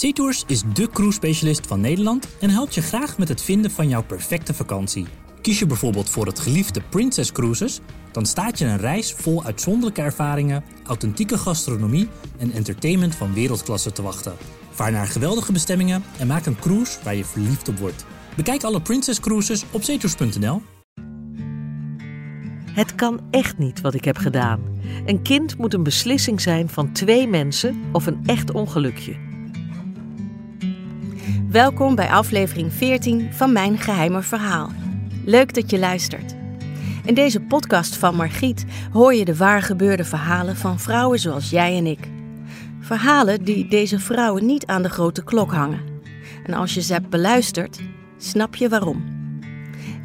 SeaTours is de cruise-specialist van Nederland en helpt je graag met het vinden van jouw perfecte vakantie. Kies je bijvoorbeeld voor het geliefde Princess Cruises, dan staat je een reis vol uitzonderlijke ervaringen, authentieke gastronomie en entertainment van wereldklasse te wachten. Vaar naar geweldige bestemmingen en maak een cruise waar je verliefd op wordt. Bekijk alle Princess Cruises op zeetours.nl. Het kan echt niet wat ik heb gedaan. Een kind moet een beslissing zijn van twee mensen of een echt ongelukje. Welkom bij aflevering 14 van Mijn Geheime Verhaal. Leuk dat je luistert. In deze podcast van Margriet hoor je de waar gebeurde verhalen van vrouwen zoals jij en ik. Verhalen die deze vrouwen niet aan de grote klok hangen. En als je ze hebt beluisterd, snap je waarom.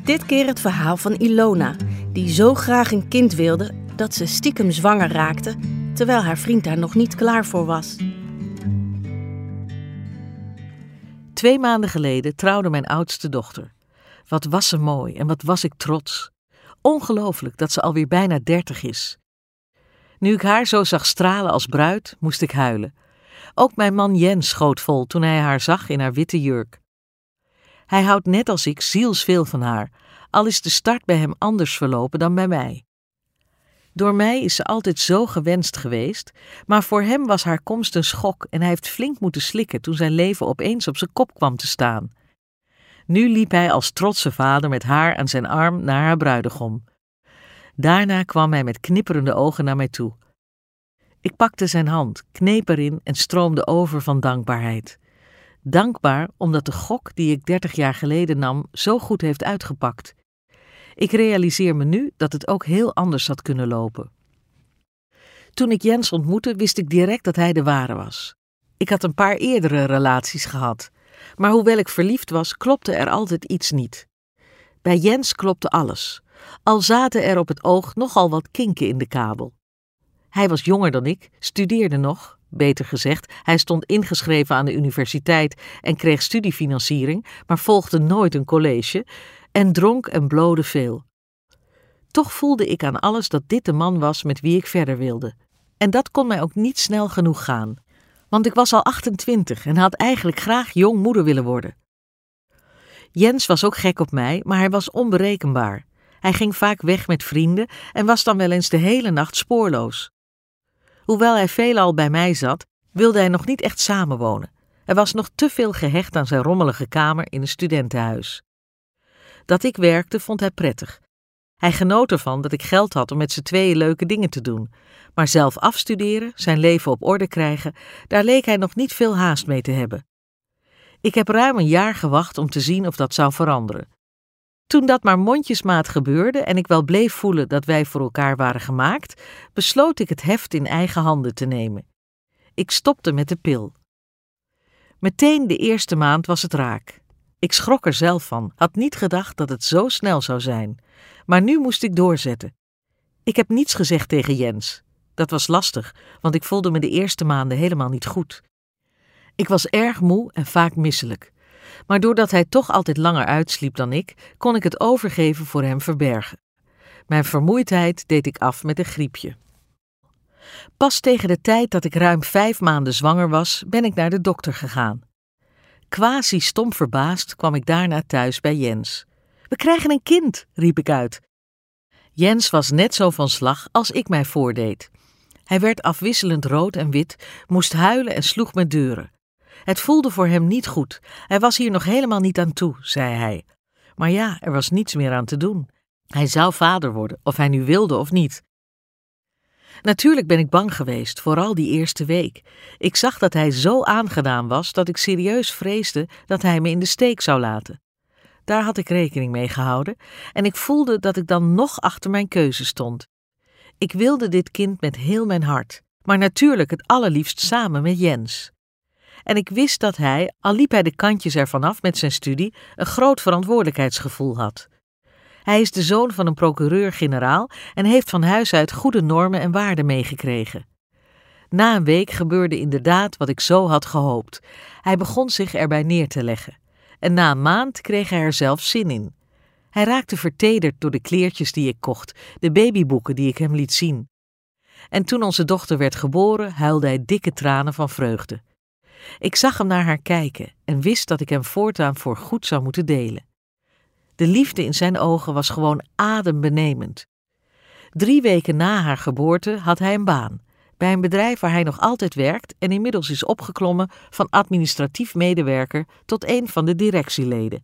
Dit keer het verhaal van Ilona, die zo graag een kind wilde dat ze stiekem zwanger raakte, terwijl haar vriend daar nog niet klaar voor was. Twee maanden geleden trouwde mijn oudste dochter. Wat was ze mooi en wat was ik trots. Ongelooflijk dat ze alweer bijna dertig is. Nu ik haar zo zag stralen als bruid, moest ik huilen. Ook mijn man Jens schoot vol toen hij haar zag in haar witte jurk. Hij houdt net als ik zielsveel van haar, al is de start bij hem anders verlopen dan bij mij. Door mij is ze altijd zo gewenst geweest, maar voor hem was haar komst een schok en hij heeft flink moeten slikken toen zijn leven opeens op zijn kop kwam te staan. Nu liep hij als trotse vader met haar aan zijn arm naar haar bruidegom. Daarna kwam hij met knipperende ogen naar mij toe. Ik pakte zijn hand, kneep erin en stroomde over van dankbaarheid. Dankbaar omdat de gok die ik dertig jaar geleden nam zo goed heeft uitgepakt. Ik realiseer me nu dat het ook heel anders had kunnen lopen. Toen ik Jens ontmoette, wist ik direct dat hij de ware was. Ik had een paar eerdere relaties gehad, maar hoewel ik verliefd was, klopte er altijd iets niet. Bij Jens klopte alles, al zaten er op het oog nogal wat kinken in de kabel. Hij was jonger dan ik, studeerde nog, beter gezegd, hij stond ingeschreven aan de universiteit en kreeg studiefinanciering, maar volgde nooit een college en dronk en blode veel. Toch voelde ik aan alles dat dit de man was met wie ik verder wilde. En dat kon mij ook niet snel genoeg gaan, want ik was al 28 en had eigenlijk graag jong moeder willen worden. Jens was ook gek op mij, maar hij was onberekenbaar. Hij ging vaak weg met vrienden en was dan wel eens de hele nacht spoorloos. Hoewel hij veelal bij mij zat, wilde hij nog niet echt samenwonen. Hij was nog te veel gehecht aan zijn rommelige kamer in een studentenhuis. Dat ik werkte vond hij prettig. Hij genoot ervan dat ik geld had om met z'n tweeën leuke dingen te doen. Maar zelf afstuderen, zijn leven op orde krijgen, daar leek hij nog niet veel haast mee te hebben. Ik heb ruim een jaar gewacht om te zien of dat zou veranderen. Toen dat maar mondjesmaat gebeurde en ik wel bleef voelen dat wij voor elkaar waren gemaakt, besloot ik het heft in eigen handen te nemen. Ik stopte met de pil. Meteen de eerste maand was het raak. Ik schrok er zelf van, had niet gedacht dat het zo snel zou zijn. Maar nu moest ik doorzetten. Ik heb niets gezegd tegen Jens. Dat was lastig, want ik voelde me de eerste maanden helemaal niet goed. Ik was erg moe en vaak misselijk. Maar doordat hij toch altijd langer uitsliep dan ik, kon ik het overgeven voor hem verbergen. Mijn vermoeidheid deed ik af met een griepje. Pas tegen de tijd dat ik ruim vijf maanden zwanger was, ben ik naar de dokter gegaan. Quasi stom verbaasd kwam ik daarna thuis bij Jens. We krijgen een kind, riep ik uit. Jens was net zo van slag als ik mij voordeed. Hij werd afwisselend rood en wit, moest huilen en sloeg met deuren. Het voelde voor hem niet goed. Hij was hier nog helemaal niet aan toe, zei hij. Maar ja, er was niets meer aan te doen. Hij zou vader worden, of hij nu wilde of niet. Natuurlijk ben ik bang geweest, vooral die eerste week. Ik zag dat hij zo aangedaan was dat ik serieus vreesde dat hij me in de steek zou laten. Daar had ik rekening mee gehouden en ik voelde dat ik dan nog achter mijn keuze stond. Ik wilde dit kind met heel mijn hart, maar natuurlijk het allerliefst samen met Jens. En ik wist dat hij, al liep hij de kantjes ervan af met zijn studie, een groot verantwoordelijkheidsgevoel had. Hij is de zoon van een procureur-generaal en heeft van huis uit goede normen en waarden meegekregen. Na een week gebeurde inderdaad wat ik zo had gehoopt. Hij begon zich erbij neer te leggen. En na een maand kreeg hij er zelf zin in. Hij raakte vertederd door de kleertjes die ik kocht, de babyboeken die ik hem liet zien. En toen onze dochter werd geboren, huilde hij dikke tranen van vreugde. Ik zag hem naar haar kijken en wist dat ik hem voortaan voor goed zou moeten delen. De liefde in zijn ogen was gewoon adembenemend. Drie weken na haar geboorte had hij een baan bij een bedrijf waar hij nog altijd werkt en inmiddels is opgeklommen van administratief medewerker tot een van de directieleden.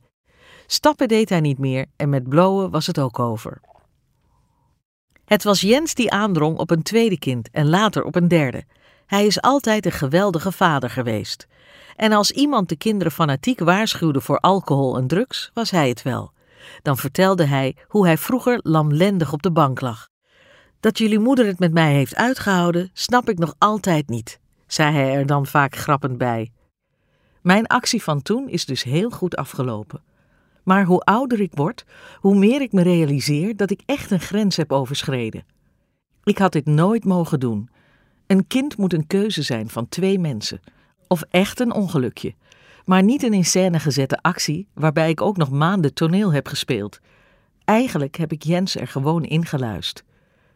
Stappen deed hij niet meer en met blowen was het ook over. Het was Jens die aandrong op een tweede kind en later op een derde. Hij is altijd een geweldige vader geweest. En als iemand de kinderen fanatiek waarschuwde voor alcohol en drugs, was hij het wel. Dan vertelde hij hoe hij vroeger lamlendig op de bank lag. Dat jullie moeder het met mij heeft uitgehouden, snap ik nog altijd niet, zei hij er dan vaak grappend bij. Mijn actie van toen is dus heel goed afgelopen. Maar hoe ouder ik word, hoe meer ik me realiseer dat ik echt een grens heb overschreden. Ik had dit nooit mogen doen. Een kind moet een keuze zijn van twee mensen. Of echt een ongelukje. Maar niet een in scène gezette actie waarbij ik ook nog maanden toneel heb gespeeld. Eigenlijk heb ik Jens er gewoon ingeluisterd.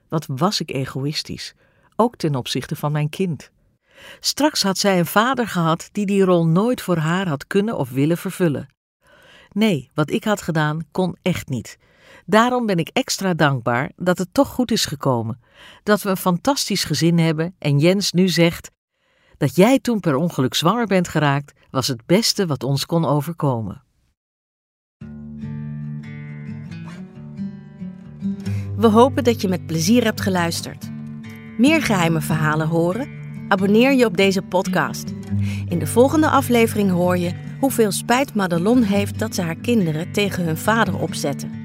Wat was ik egoïstisch, ook ten opzichte van mijn kind. Straks had zij een vader gehad die die rol nooit voor haar had kunnen of willen vervullen. Nee, wat ik had gedaan kon echt niet. Daarom ben ik extra dankbaar dat het toch goed is gekomen. Dat we een fantastisch gezin hebben en Jens nu zegt: Dat jij toen per ongeluk zwanger bent geraakt, was het beste wat ons kon overkomen. We hopen dat je met plezier hebt geluisterd. Meer geheime verhalen horen? Abonneer je op deze podcast. In de volgende aflevering hoor je hoeveel spijt Madelon heeft dat ze haar kinderen tegen hun vader opzetten.